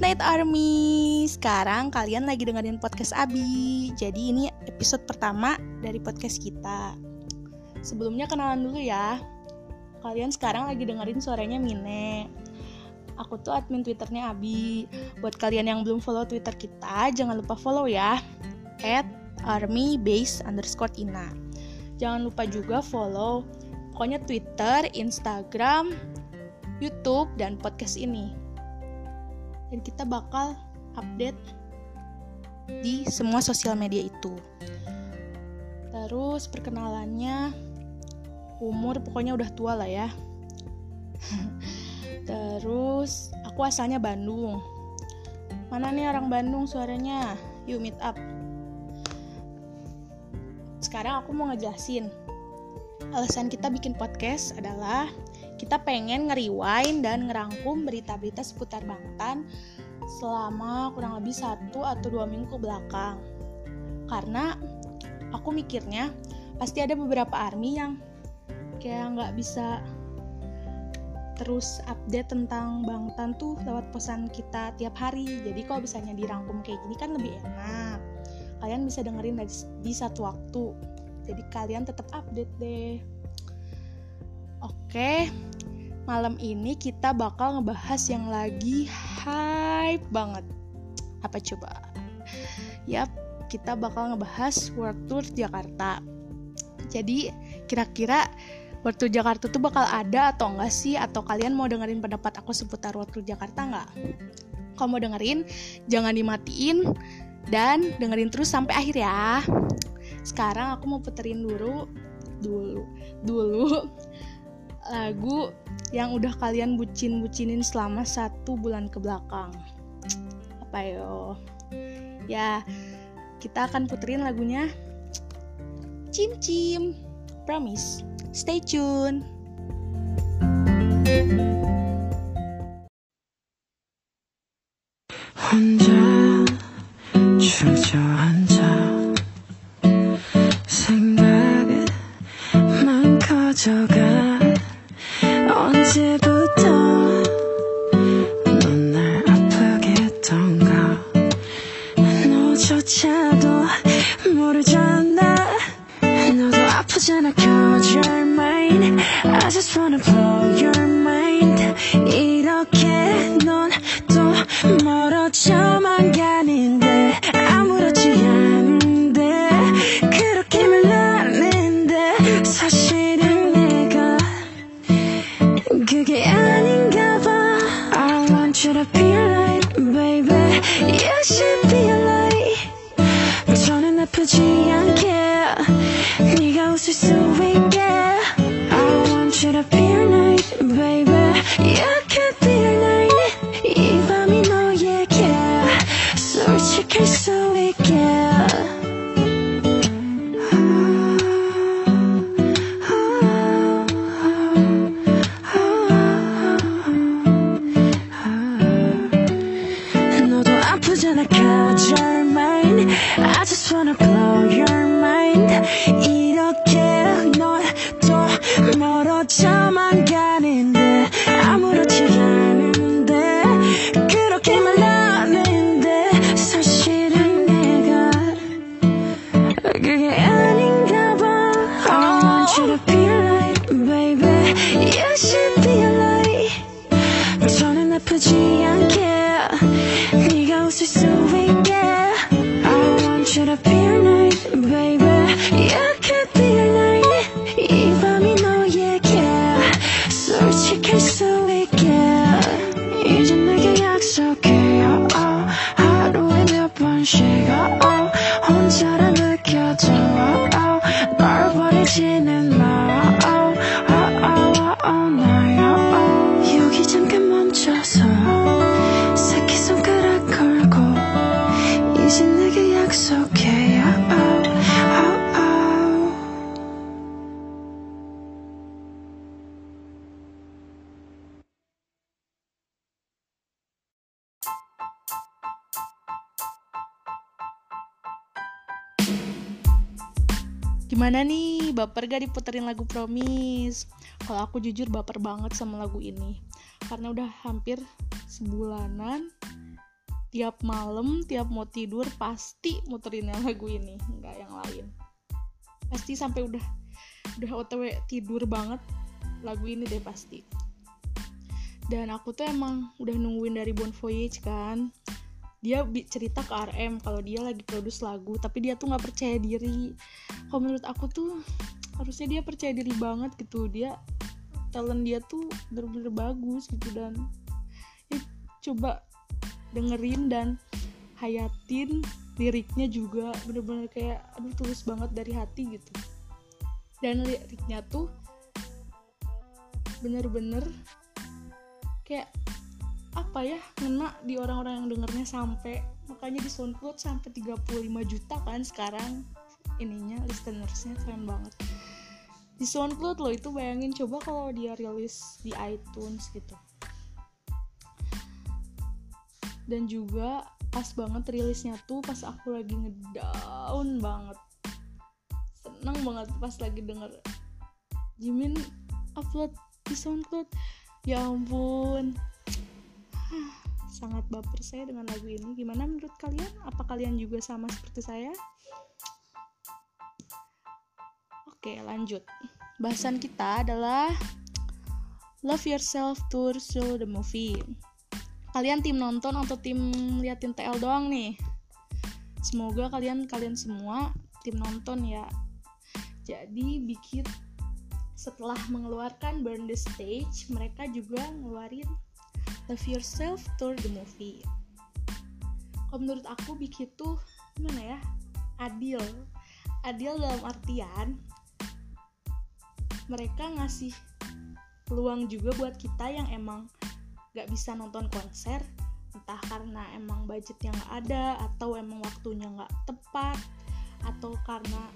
Night Army. Sekarang kalian lagi dengerin podcast Abi. Jadi ini episode pertama dari podcast kita. Sebelumnya kenalan dulu ya. Kalian sekarang lagi dengerin suaranya Mine. Aku tuh admin Twitternya Abi. Buat kalian yang belum follow Twitter kita, jangan lupa follow ya. At army base underscore ina. Jangan lupa juga follow pokoknya Twitter, Instagram, YouTube, dan podcast ini dan kita bakal update di semua sosial media itu. Terus perkenalannya umur pokoknya udah tua lah ya. Terus aku asalnya Bandung. Mana nih orang Bandung suaranya? Yuk meet up. Sekarang aku mau ngejelasin. Alasan kita bikin podcast adalah kita pengen ngeriwain dan ngerangkum berita-berita seputar Bangtan selama kurang lebih satu atau dua minggu belakang. Karena aku mikirnya pasti ada beberapa army yang kayak nggak bisa terus update tentang Bangtan tuh lewat pesan kita tiap hari. Jadi kalau misalnya dirangkum kayak gini kan lebih enak. Kalian bisa dengerin dari di satu waktu. Jadi kalian tetap update deh. Oke, malam ini kita bakal ngebahas yang lagi hype banget. Apa coba? Yap, kita bakal ngebahas World Tour Jakarta. Jadi, kira-kira World Tour Jakarta tuh bakal ada atau enggak sih? Atau kalian mau dengerin pendapat aku seputar World Tour Jakarta nggak? Kalau mau dengerin, jangan dimatiin dan dengerin terus sampai akhir ya. Sekarang aku mau puterin dulu, dulu, dulu lagu yang udah kalian bucin-bucinin selama satu bulan ke belakang. Apa yo? Ya, kita akan puterin lagunya Cim Cim. Promise. Stay tune. 혼자 주저앉아 생각만 커져가 차도 모르잖 저 baper gak diputerin lagu Promise? Kalau aku jujur baper banget sama lagu ini. Karena udah hampir sebulanan tiap malam tiap mau tidur pasti muterin lagu ini nggak yang lain pasti sampai udah udah otw tidur banget lagu ini deh pasti dan aku tuh emang udah nungguin dari Bon Voyage kan dia cerita ke RM kalau dia lagi produce lagu tapi dia tuh nggak percaya diri kalau menurut aku tuh harusnya dia percaya diri banget gitu. Dia talent dia tuh bener-bener bagus gitu dan ya, coba dengerin dan hayatin liriknya juga bener-bener kayak aduh tulus banget dari hati gitu. Dan liriknya tuh bener-bener kayak apa ya ngena di orang-orang yang dengernya sampai makanya di SoundCloud sampai 35 juta kan sekarang ininya listenersnya keren banget di SoundCloud loh itu bayangin coba kalau dia rilis di iTunes gitu. Dan juga pas banget rilisnya tuh pas aku lagi ngedown banget. Seneng banget pas lagi denger Jimin upload di SoundCloud. Ya ampun. Sangat baper saya dengan lagu ini. Gimana menurut kalian? Apa kalian juga sama seperti saya oke lanjut bahasan kita adalah Love Yourself Tour Show the Movie kalian tim nonton atau tim liatin TL doang nih semoga kalian kalian semua tim nonton ya jadi bikin setelah mengeluarkan Burn the Stage mereka juga ngeluarin Love Yourself Tour the Movie. Kalau menurut aku Big itu gimana ya? Adil. Adil dalam artian mereka ngasih peluang juga buat kita yang emang gak bisa nonton konser entah karena emang budget yang ada atau emang waktunya gak tepat atau karena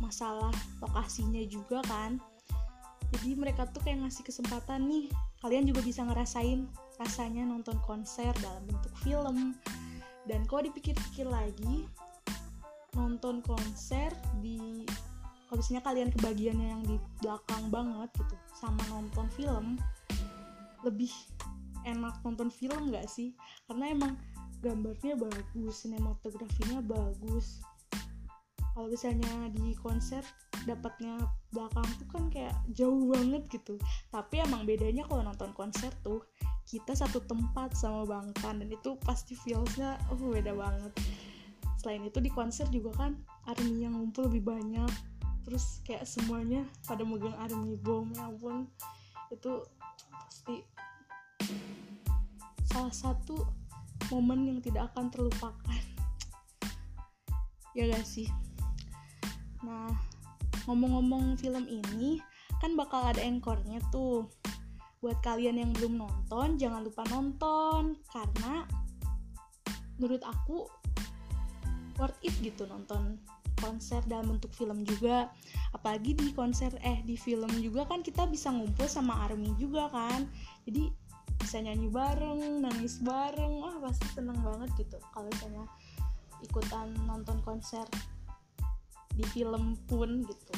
masalah lokasinya juga kan. Jadi mereka tuh kayak ngasih kesempatan nih kalian juga bisa ngerasain rasanya nonton konser dalam bentuk film. Dan kalau dipikir-pikir lagi nonton konser di kalau misalnya kalian kebagiannya yang di belakang banget gitu sama nonton film lebih enak nonton film gak sih? Karena emang gambarnya bagus sinematografinya bagus. Kalau misalnya di konser dapatnya belakang tuh kan kayak jauh banget gitu. Tapi emang bedanya kalau nonton konser tuh kita satu tempat sama Bangkan dan itu pasti feelsnya oh beda banget. Selain itu di konser juga kan army yang ngumpul lebih banyak terus kayak semuanya pada megang army bom ya ampun. Itu pasti salah satu momen yang tidak akan terlupakan. Ya gak sih? Nah, ngomong-ngomong film ini, kan bakal ada engkornya tuh. Buat kalian yang belum nonton, jangan lupa nonton. Karena menurut aku worth it gitu nonton konser dalam bentuk film juga. Apalagi di konser eh di film juga kan kita bisa ngumpul sama army juga kan. Jadi bisa nyanyi bareng nangis bareng. Wah pasti seneng banget gitu kalau misalnya ikutan nonton konser di film pun gitu.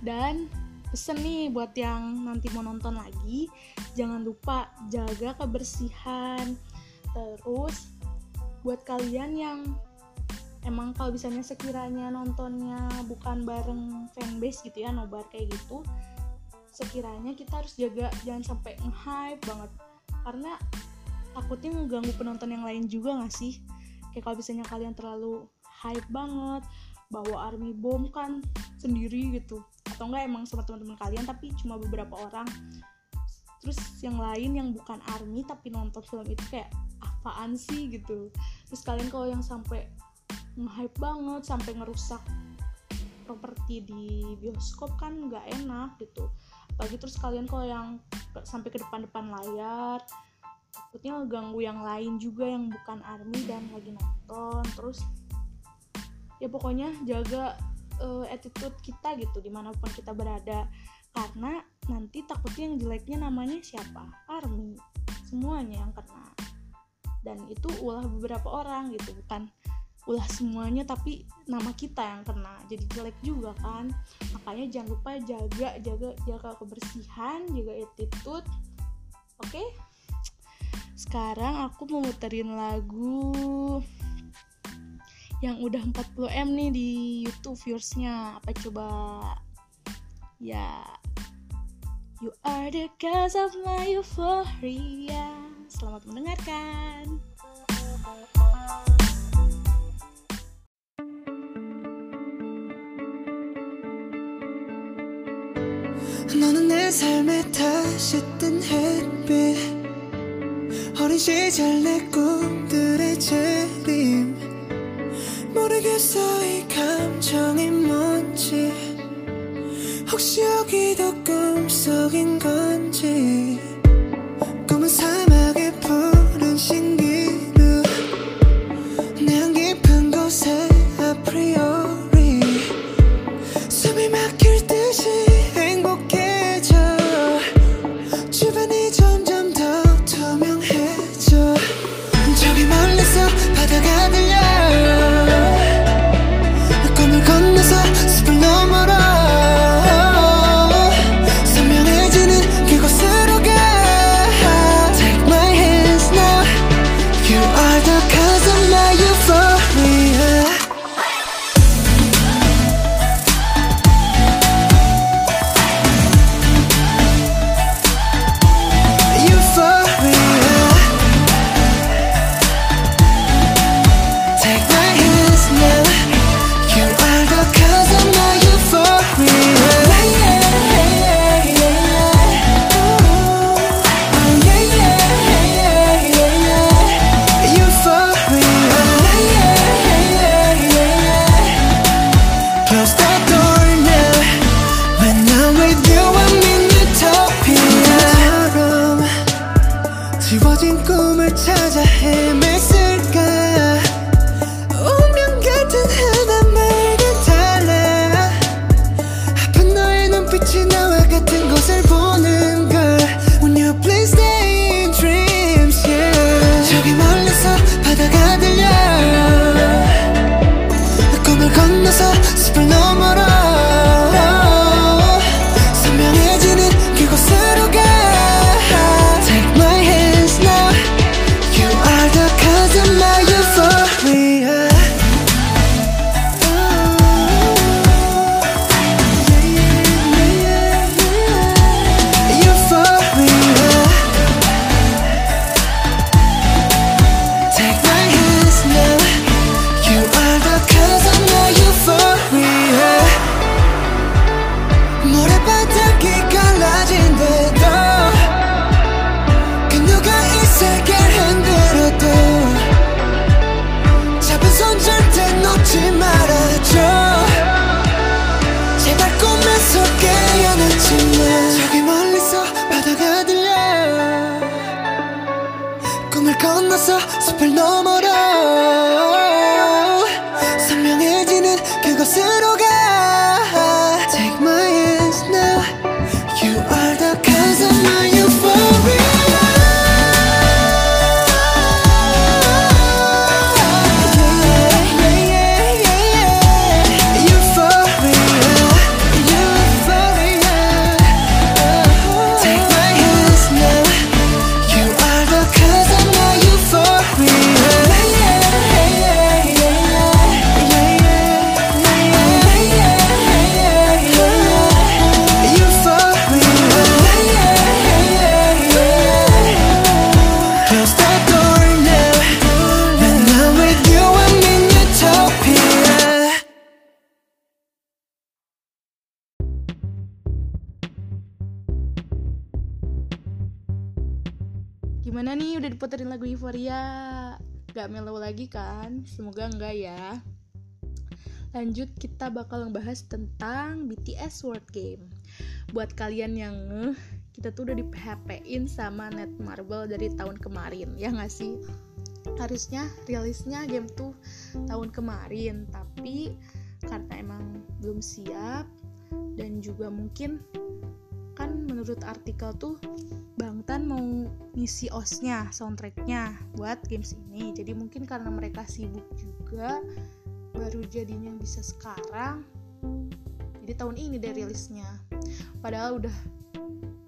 Dan pesen nih buat yang nanti mau nonton lagi jangan lupa jaga kebersihan. Terus buat kalian yang emang kalau misalnya sekiranya nontonnya bukan bareng fanbase gitu ya nobar kayak gitu sekiranya kita harus jaga jangan sampai nge-hype banget. Karena takutnya ngeganggu penonton yang lain juga gak sih? Kayak kalau misalnya kalian terlalu hype banget bawa army bom kan sendiri gitu. Atau enggak emang sama teman-teman kalian tapi cuma beberapa orang. Terus yang lain yang bukan army tapi nonton film itu kayak apaan sih gitu. Terus kalian kalau yang sampai nge-hype banget sampai ngerusak properti di bioskop kan nggak enak gitu. Apalagi terus kalian kalau yang sampai ke depan-depan layar takutnya ganggu yang lain juga yang bukan army dan lagi nonton. Terus ya pokoknya jaga uh, attitude kita gitu di mana pun kita berada. Karena nanti takutnya yang jeleknya namanya siapa? Army. Semuanya yang kena. Dan itu ulah beberapa orang gitu bukan ulah semuanya tapi nama kita yang kena. Jadi jelek juga kan. Makanya jangan lupa jaga jaga jaga kebersihan jaga attitude. Oke? Okay? sekarang aku mau muterin lagu yang udah 40 m nih di YouTube viewersnya apa coba? Ya. You are the cause of my euphoria. Selamat mendengarkan. 너는 내 삶에 다시 뜬 햇빛. 어린 시절 내 꿈들의 재림. 모르겠어 이 감정이 뭔지. 혹시 여기도 꿈속인 건지. 꿈은 사막의 푸른 신 서 숲을 넘어라. lagi kan? Semoga enggak ya. Lanjut kita bakal ngebahas tentang BTS World Game. Buat kalian yang ngeh, kita tuh udah di PHP-in sama Netmarble dari tahun kemarin, ya nggak sih? Harusnya rilisnya game tuh tahun kemarin, tapi karena emang belum siap dan juga mungkin kan menurut artikel tuh ikutan mau ngisi osnya soundtracknya buat games ini. Jadi mungkin karena mereka sibuk juga baru jadinya bisa sekarang. Jadi tahun ini deh rilisnya. Padahal udah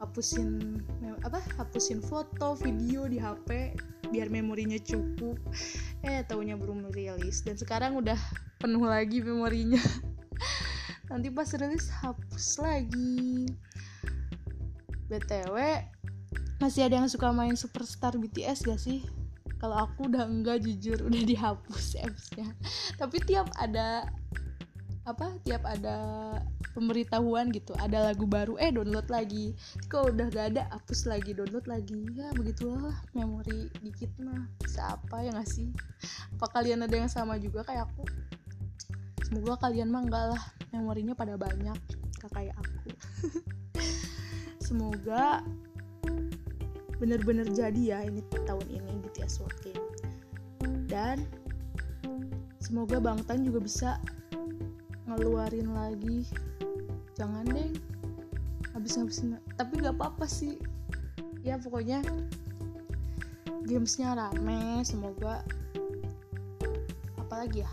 hapusin apa hapusin foto video di HP biar memorinya cukup. Eh tahunnya belum rilis. Dan sekarang udah penuh lagi memorinya. Nanti pas rilis hapus lagi. Btw masih ada yang suka main superstar BTS gak sih? Kalau aku udah enggak jujur udah dihapus appsnya. Tapi tiap ada apa tiap ada pemberitahuan gitu ada lagu baru eh download lagi. Kok udah gak ada hapus lagi download lagi. Ya begitulah memori dikit mah. Bisa apa ya gak sih? Apa kalian ada yang sama juga kayak aku? Semoga kalian mah enggak lah memorinya pada banyak kayak aku. Semoga bener-bener jadi ya ini tahun ini BTS World Game. Dan semoga Bangtan juga bisa ngeluarin lagi. Jangan deh habis habisin tapi nggak apa-apa sih. Ya pokoknya gamesnya rame semoga apalagi ya?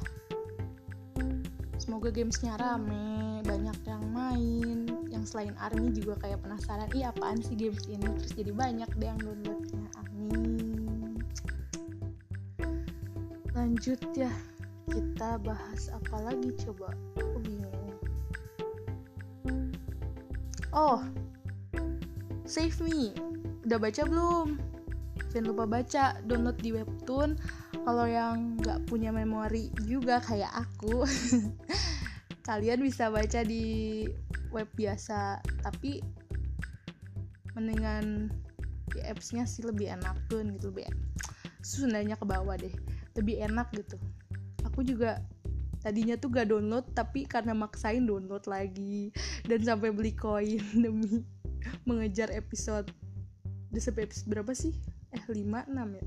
Semoga gamesnya rame banyak yang main yang selain army juga kayak penasaran iya apaan sih games ini? Terus jadi banyak deh yang downloadnya. Amin. Lanjut ya. Kita bahas apa lagi? Coba aku bingung oh save me. Udah baca belum? Jangan lupa baca. Download di webtoon. Kalau yang nggak punya memori juga kayak aku. Kalian bisa baca di web biasa tapi mendingan di appsnya sih lebih enak tuh gitu lebih Sundanya ke bawah deh lebih enak gitu. Aku juga tadinya tuh gak download tapi karena maksain download lagi dan sampai beli koin demi mengejar episode udah sampai episode berapa sih? Eh 5 6 ya?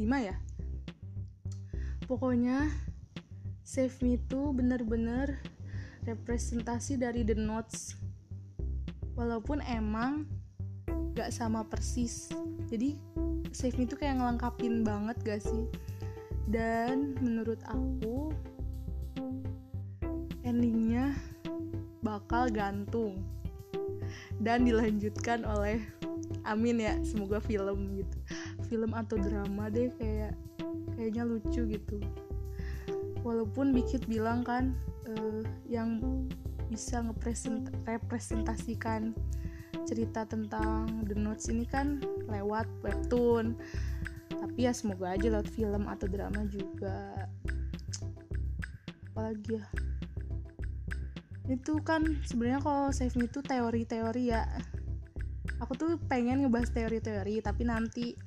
5 ya? Pokoknya Save Me tuh bener-bener representasi dari The Notes. Walaupun emang gak sama persis. Jadi Save Me tuh kayak ngelengkapin banget gak sih? Dan menurut aku endingnya bakal gantung dan dilanjutkan oleh Amin ya. Semoga film gitu. Film atau drama deh kayak kayaknya lucu gitu walaupun Bikit bilang kan uh, yang bisa ngerepresentasikan cerita tentang The Notes ini kan lewat webtoon. Tapi ya semoga aja lewat film atau drama juga. Apalagi ya? Itu kan sebenarnya kalau Save Me itu teori-teori ya. Aku tuh pengen ngebahas teori-teori tapi nanti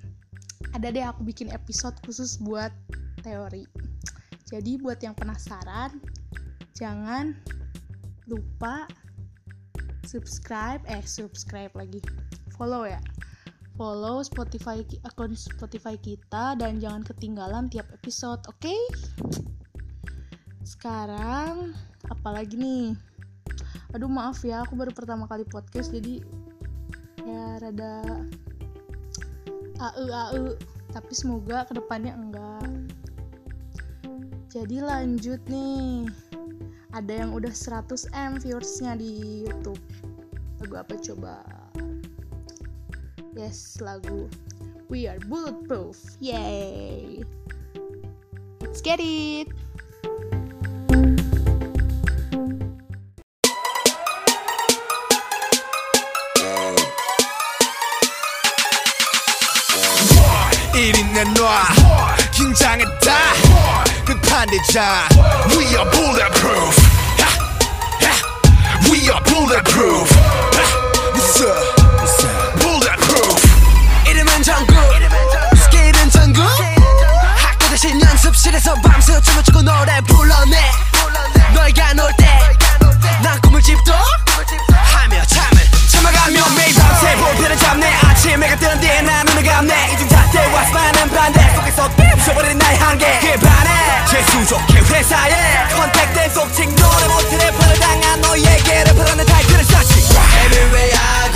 ada deh aku bikin episode khusus buat teori jadi buat yang penasaran jangan lupa subscribe eh subscribe lagi follow ya follow Spotify akun Spotify kita dan jangan ketinggalan tiap episode, oke? Okay? Sekarang apalagi nih? Aduh maaf ya, aku baru pertama kali podcast jadi ya rada AE AE tapi semoga ke depannya enggak. Jadi lanjut nih. Ada yang udah 100 M viewersnya di YouTube. Lagu apa coba? Yes, lagu We Are Bulletproof. Yay! Let's get it! 내놔 긴장했다 We are bulletproof. We are bulletproof. What's up? Bulletproof. 이름은 정국. 스킬은 전국. 학교 대신 연습실에서 밤새 춤을 추고 노래 불러내. 너희가 놀때난 꿈을 집도 하며 잠을 참아가며 매일 밤새 볼펜을 잡네. 아침 해가 뜨는 뒤에 난 눈을 감네 이중 잣대와 수많은 반대 속에서 부셔버리는 나의 한계. 그에 반해. 재수족해 회사에 컨택된 속칭 노래 못해 래퍼를 당한 너에게 래퍼라는 타이틀을 쌓지 Everywhere I go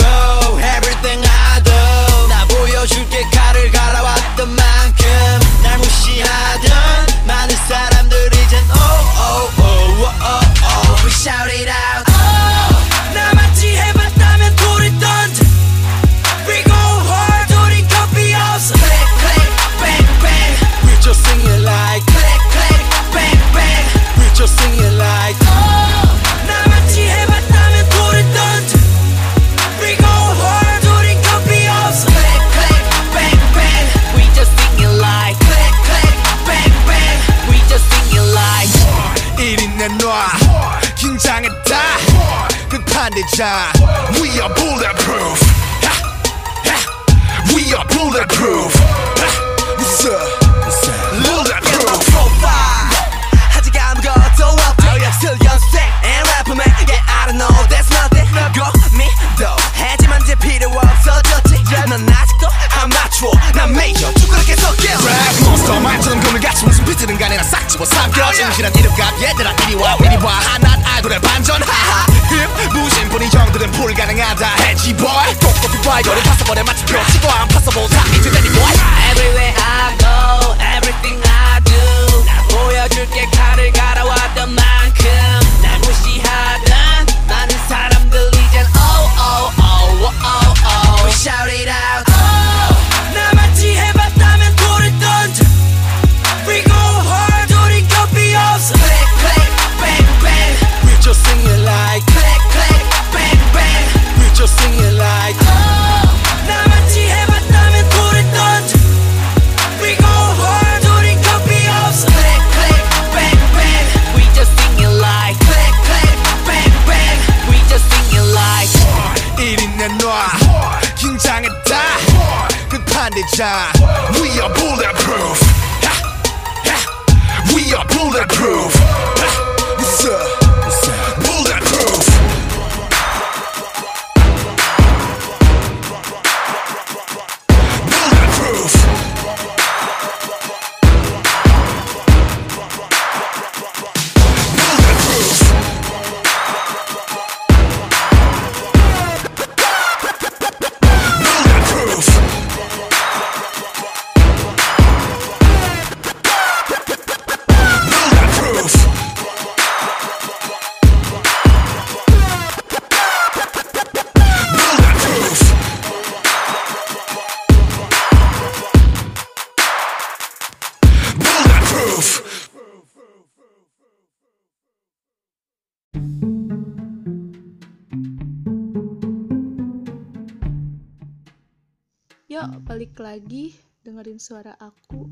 balik lagi dengerin suara aku.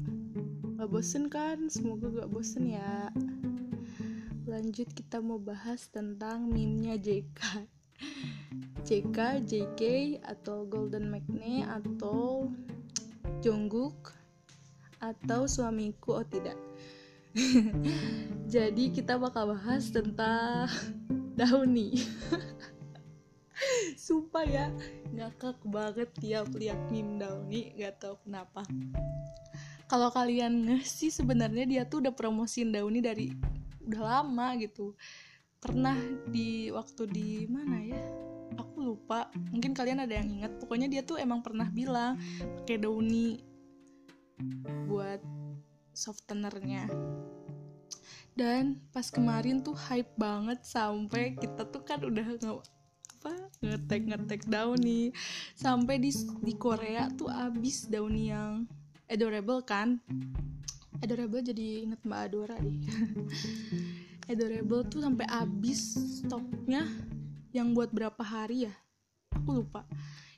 Gak bosen kan? Semoga gak bosen ya. Lanjut kita mau bahas tentang meme-nya JK JK, JK, atau Golden Magne, atau Jungkook Atau suamiku, oh tidak. Jadi kita bakal bahas tentang Downy Sumpah ya ngakak banget tiap lihat meme Downy gak tau kenapa. Kalau kalian ngeh sih sebenarnya dia tuh udah promosiin Downy dari udah lama gitu. Pernah di waktu di mana ya? Aku lupa mungkin kalian ada yang ingat. Pokoknya dia tuh emang pernah bilang pakai Downy buat softenernya. Dan pas kemarin tuh hype banget sampai kita tuh kan udah nggak apa ngetek ngetek Downy sampai di di Korea tuh abis Downy yang adorable kan? Adorable jadi inget Mbak Adora deh. Adorable tuh sampai abis stoknya yang buat berapa hari ya? Aku lupa.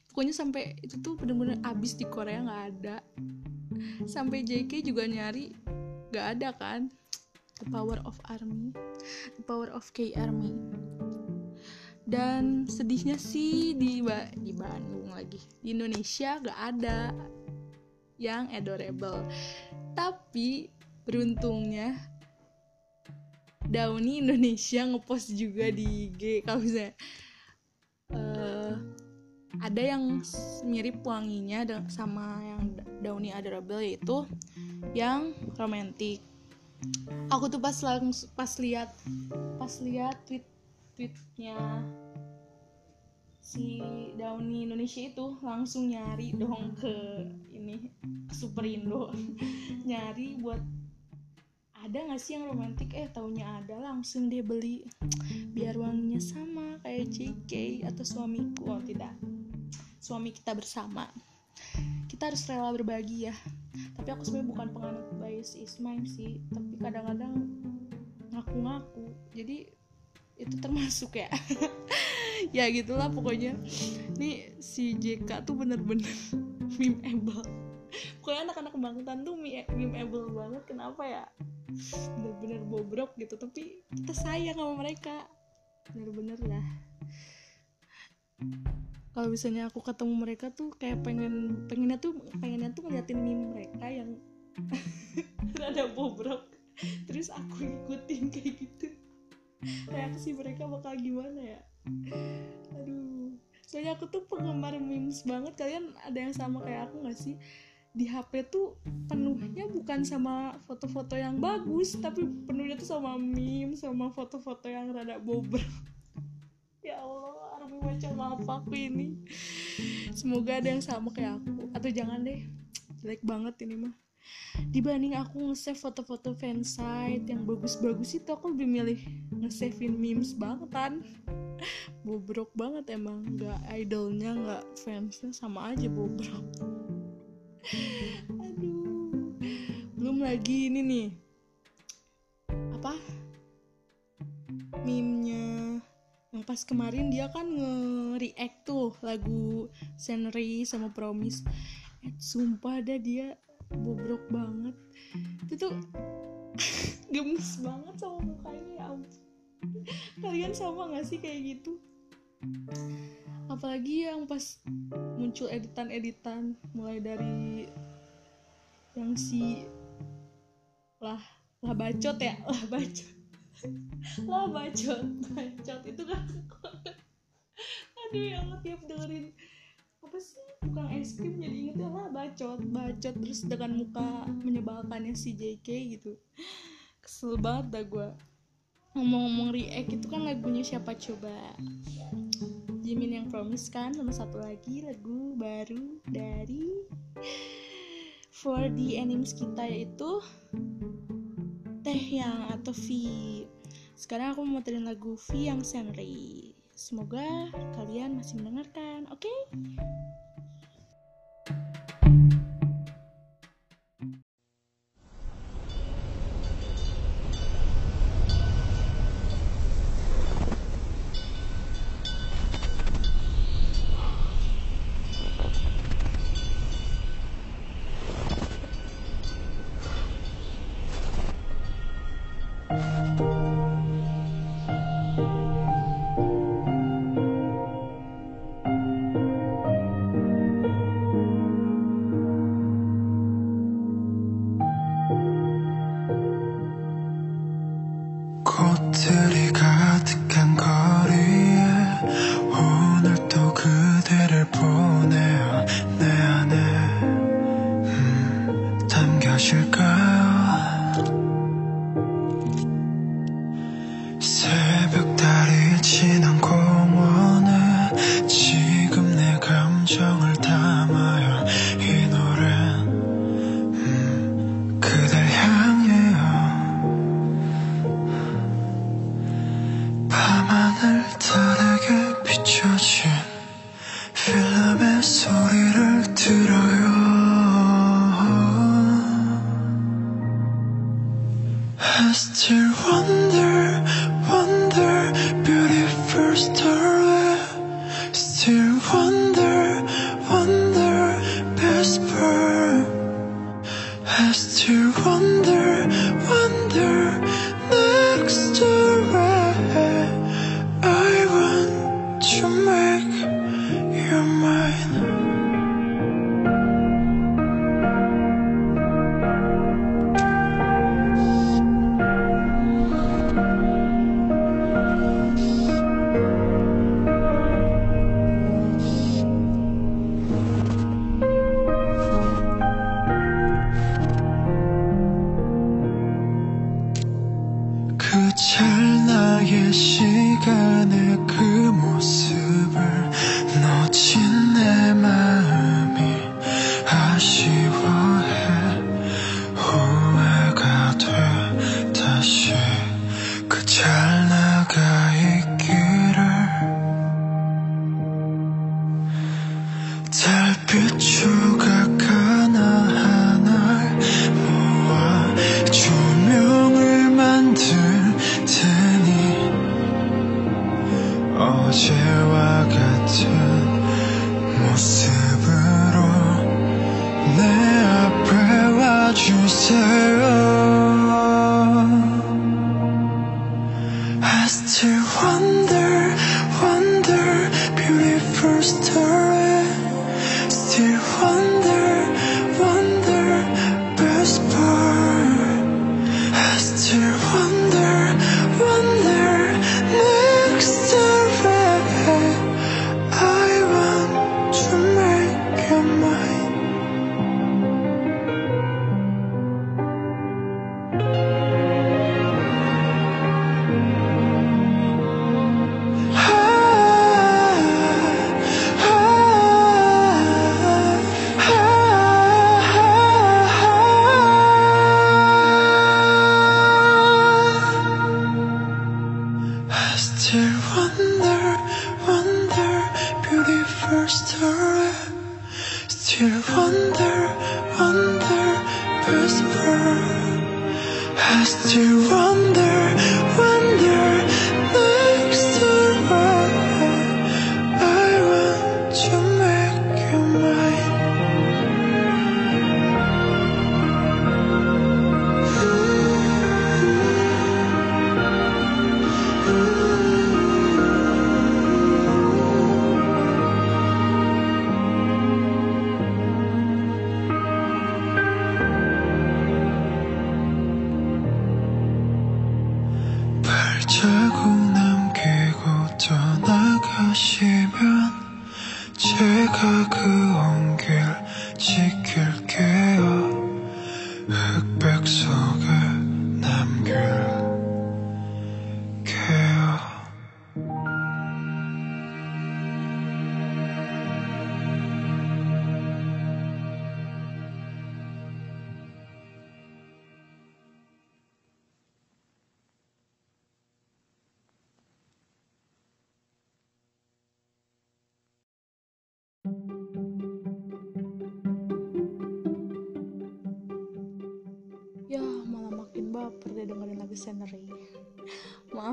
Pokoknya sampai itu tuh bener-bener abis di Korea nggak ada. Sampai JK juga nyari nggak ada kan? The power of army. The power of K army dan sedihnya sih di ba di Bandung lagi. Di Indonesia gak ada yang adorable. Tapi beruntungnya Downy Indonesia ngepost juga di IG kalau misalnya eh, ada yang mirip wanginya sama yang Da- Downy adorable yaitu yang romantic. Aku tuh pas langsung pas lihat pas lihat tweet tweetnya si Downy Indonesia itu langsung nyari dong ke ini Superindo nyari buat ada nggak sih yang romantis eh taunya ada langsung dia beli. Biar wanginya sama kayak JK atau suamiku. Oh tidak. Suami kita bersama. Kita harus rela berbagi ya. Tapi aku sebenarnya bukan penganut bias is mine sih. Tapi kadang-kadang ngaku-ngaku. Jadi itu termasuk ya. Ya gitulah pokoknya. Nih si JK tuh bener-bener memeable. Pokoknya anak-anak kebangkitan tuh memeable banget. Kenapa ya? Bener-bener bobrok gitu. Tapi kita sayang sama mereka. Bener-bener lah kalau misalnya aku ketemu mereka tuh kayak pengen pengennya tuh pengennya tuh ngeliatin meme mereka yang rada bobrok. Terus aku ikutin kayak gitu reaksi mereka bakal gimana ya? Aduh. Soalnya aku tuh penggemar memes banget. Kalian ada yang sama kayak aku gak sih? Di HP tuh penuhnya bukan sama foto-foto yang bagus tapi penuhnya tuh sama meme sama foto-foto yang rada bobrok. Ya Allah Army macam apa aku ini? Semoga ada yang sama kayak aku. Atau jangan deh jelek banget ini mah dibanding aku nge-save foto-foto fansite yang bagus-bagus itu aku lebih milih nge-savein memes bangetan. Bobrok banget emang. Nggak idolnya nggak fansnya sama aja bobrok. Aduh. Belum lagi ini nih. Apa? Meme-nya. Yang pas kemarin dia kan nge-react tuh lagu Scenery sama Promise. Eh, sumpah dah dia bobrok banget. Itu tuh gemes banget sama mukanya ya ampun. Kalian sama gak sih kayak gitu? Apalagi yang pas muncul editan-editan mulai dari yang si lah lah bacot ya lah bacot. Lah bacot bacot. Itu kan aduh ya tiap dengerin apa sih tukang es krim jadi inget lah bacot bacot. Terus dengan muka menyebalkannya si JK gitu. Kesel banget dah gue ngomong-ngomong react itu kan lagunya siapa coba? Jimin yang promise kan sama satu lagi lagu baru dari 4D animes kita yaitu Teh yang atau V. Sekarang aku mau muterin lagu V yang Senri semoga kalian masih mendengarkan oke? okay?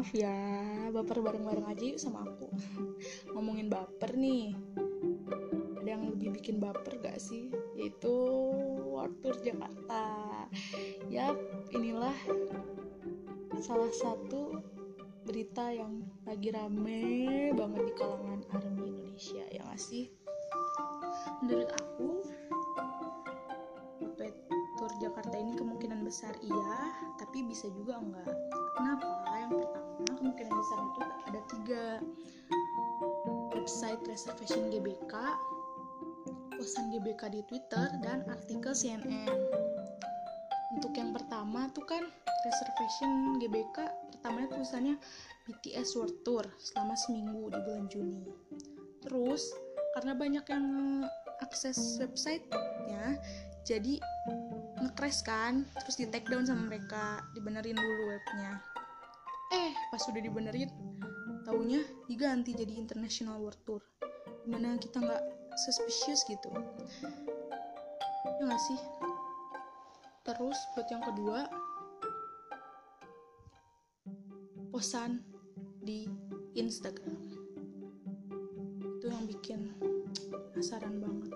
Maaf ya, baper bareng-bareng aja yuk sama aku Ngomongin baper nih Ada yang lebih bikin baper gak sih? Yaitu World Tour Jakarta Yap, inilah salah satu berita yang lagi rame banget di kalangan ARMY Indonesia Ya gak sih? Menurut aku Tour Jakarta ini kemungkinan besar iya, tapi bisa juga enggak. Kenapa? Posan GBK di Twitter, dan artikel CNN. Untuk yang pertama tuh kan reservation GBK pertamanya tulisannya BTS World Tour selama seminggu di bulan Juni. Terus karena banyak yang akses websitenya, jadi nge-crash kan terus di take down sama mereka dibenerin dulu webnya eh pas udah dibenerin taunya diganti jadi international world tour gimana kita nggak suspicious gitu. Ya nggak sih? Terus buat yang kedua posan di Instagram. Itu yang bikin penasaran banget.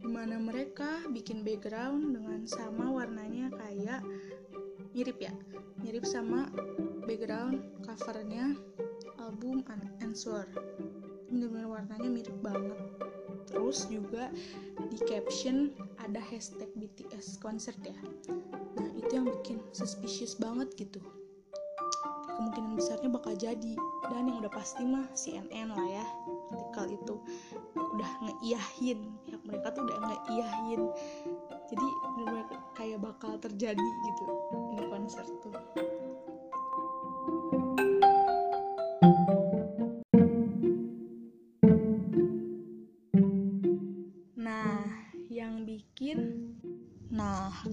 Di mana mereka bikin background dengan sama warnanya kayak mirip ya. Mirip sama background covernya album Unanswer bener-bener warnanya mirip banget terus juga di caption ada hashtag BTS concert ya. Nah itu yang bikin suspicious banget gitu. Kemungkinan besarnya bakal jadi. Dan yang udah pasti mah CNN lah ya artikel itu. Udah ngeiyahin pihak mereka tuh udah ngeiyahin. Jadi bener-bener kayak bakal terjadi gitu ini konser tuh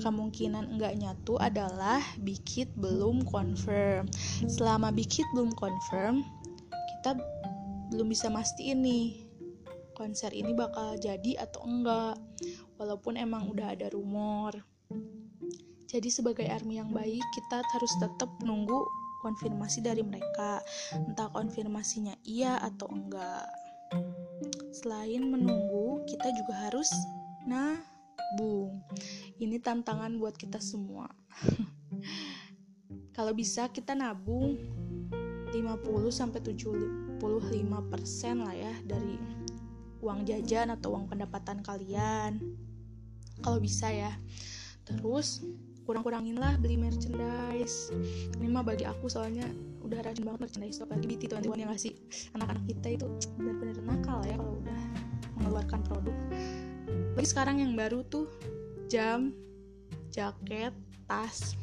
kemungkinan enggak nyatu adalah Bikit belum confirm. Selama Bikit belum confirm, kita belum bisa mastiin nih konser ini bakal jadi atau enggak. Walaupun emang udah ada rumor. Jadi sebagai army yang baik, kita harus tetap nunggu konfirmasi dari mereka. Entah konfirmasinya iya atau enggak. Selain menunggu, kita juga harus nabung. Ini tantangan buat kita semua. Kalau bisa kita nabung 50 sampai 75% lah ya dari uang jajan atau uang pendapatan kalian. Kalau bisa ya. Terus kurang-kurangin lah beli merchandise. Ini mah bagi aku soalnya udah rajin banget merchandise apalagi BT tuan yang ngasih anak-anak kita itu benar-benar nakal ya kalau udah mengeluarkan produk. Bagi sekarang yang baru tuh jam, jaket, tas.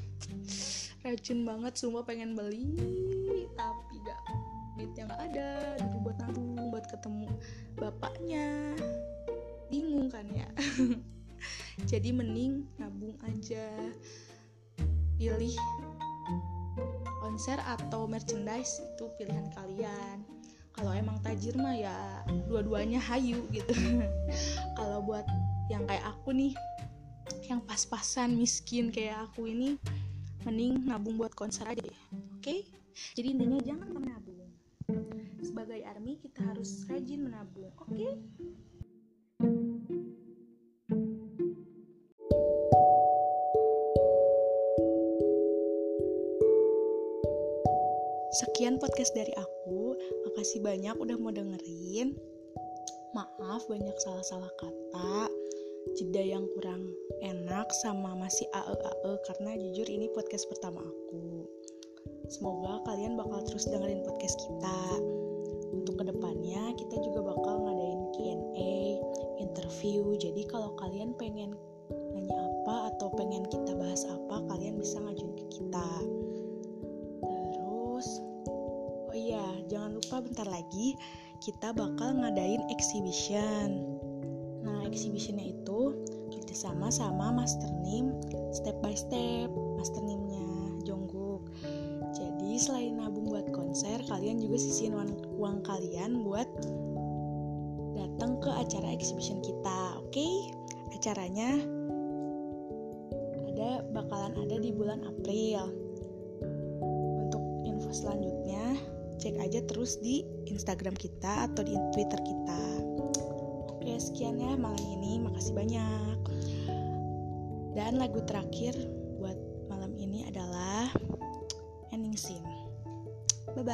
Rajin banget semua pengen beli tapi gak duitnya gak ada. Dulu buat nabung buat ketemu bapaknya. Bingung kan ya? Jadi mending nabung aja. Pilih konser atau merchandise itu pilihan kalian. Kalau emang tajir mah ya dua-duanya hayu gitu. Kalau buat yang kayak aku nih yang pas-pasan miskin kayak aku ini mending nabung buat konser aja deh oke jadi intinya jangan menabung sebagai army kita harus rajin menabung oke Sekian podcast dari aku. Makasih banyak udah mau dengerin. Maaf banyak salah-salah kata, jeda yang kurang enak sama masih ae-ae karena jujur ini podcast pertama aku. Semoga kalian bakal terus dengerin podcast kita. Untuk ke depannya kita juga bakal ngadain Q&A, interview. Jadi kalau kalian pengen nanya apa atau pengen kita bahas apa, kalian bisa ngajuin ke kita. Terus, oh iya, jangan lupa bentar lagi kita bakal ngadain exhibition. Exhibitionnya itu kerjasama sama Master Nim step by step, Master Nimnya Jongkook. Jadi selain nabung buat konser, kalian juga sisihin uang, uang kalian buat datang ke acara exhibition kita, oke? Acaranya ada bakalan ada di bulan April. Untuk info selanjutnya, cek aja terus di Instagram kita atau di Twitter kita. Oke, sekian ya malam ini. Makasih banyak. Dan lagu terakhir buat malam ini adalah Ending Scene. Bye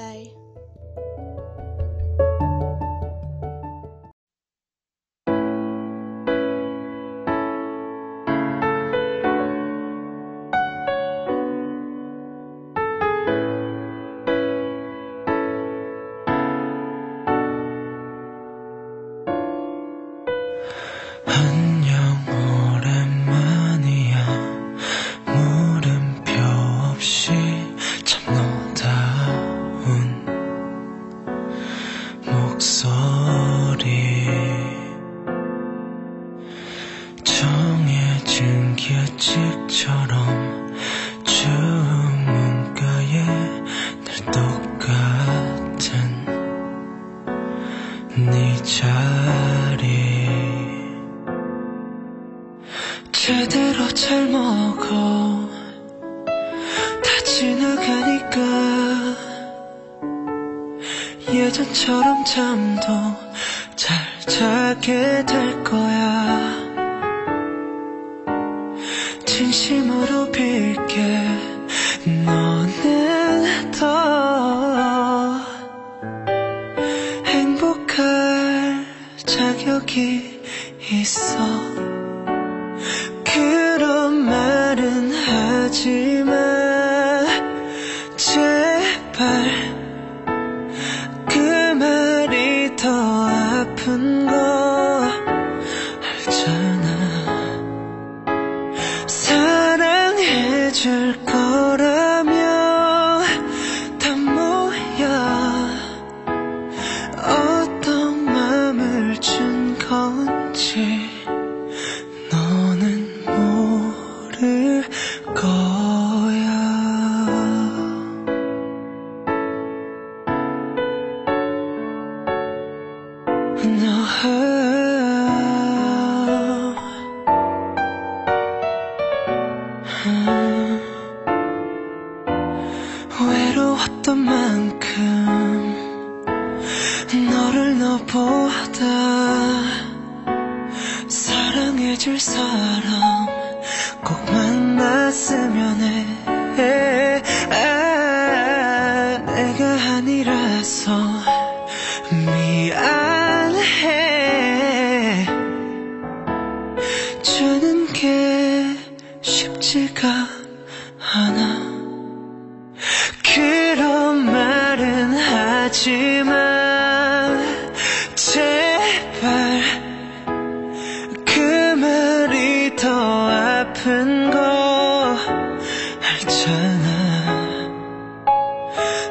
알잖아.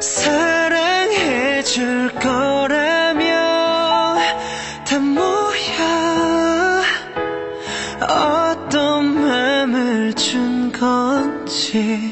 사랑해줄 거라며 다 뭐야 어떤 맘을 준 건지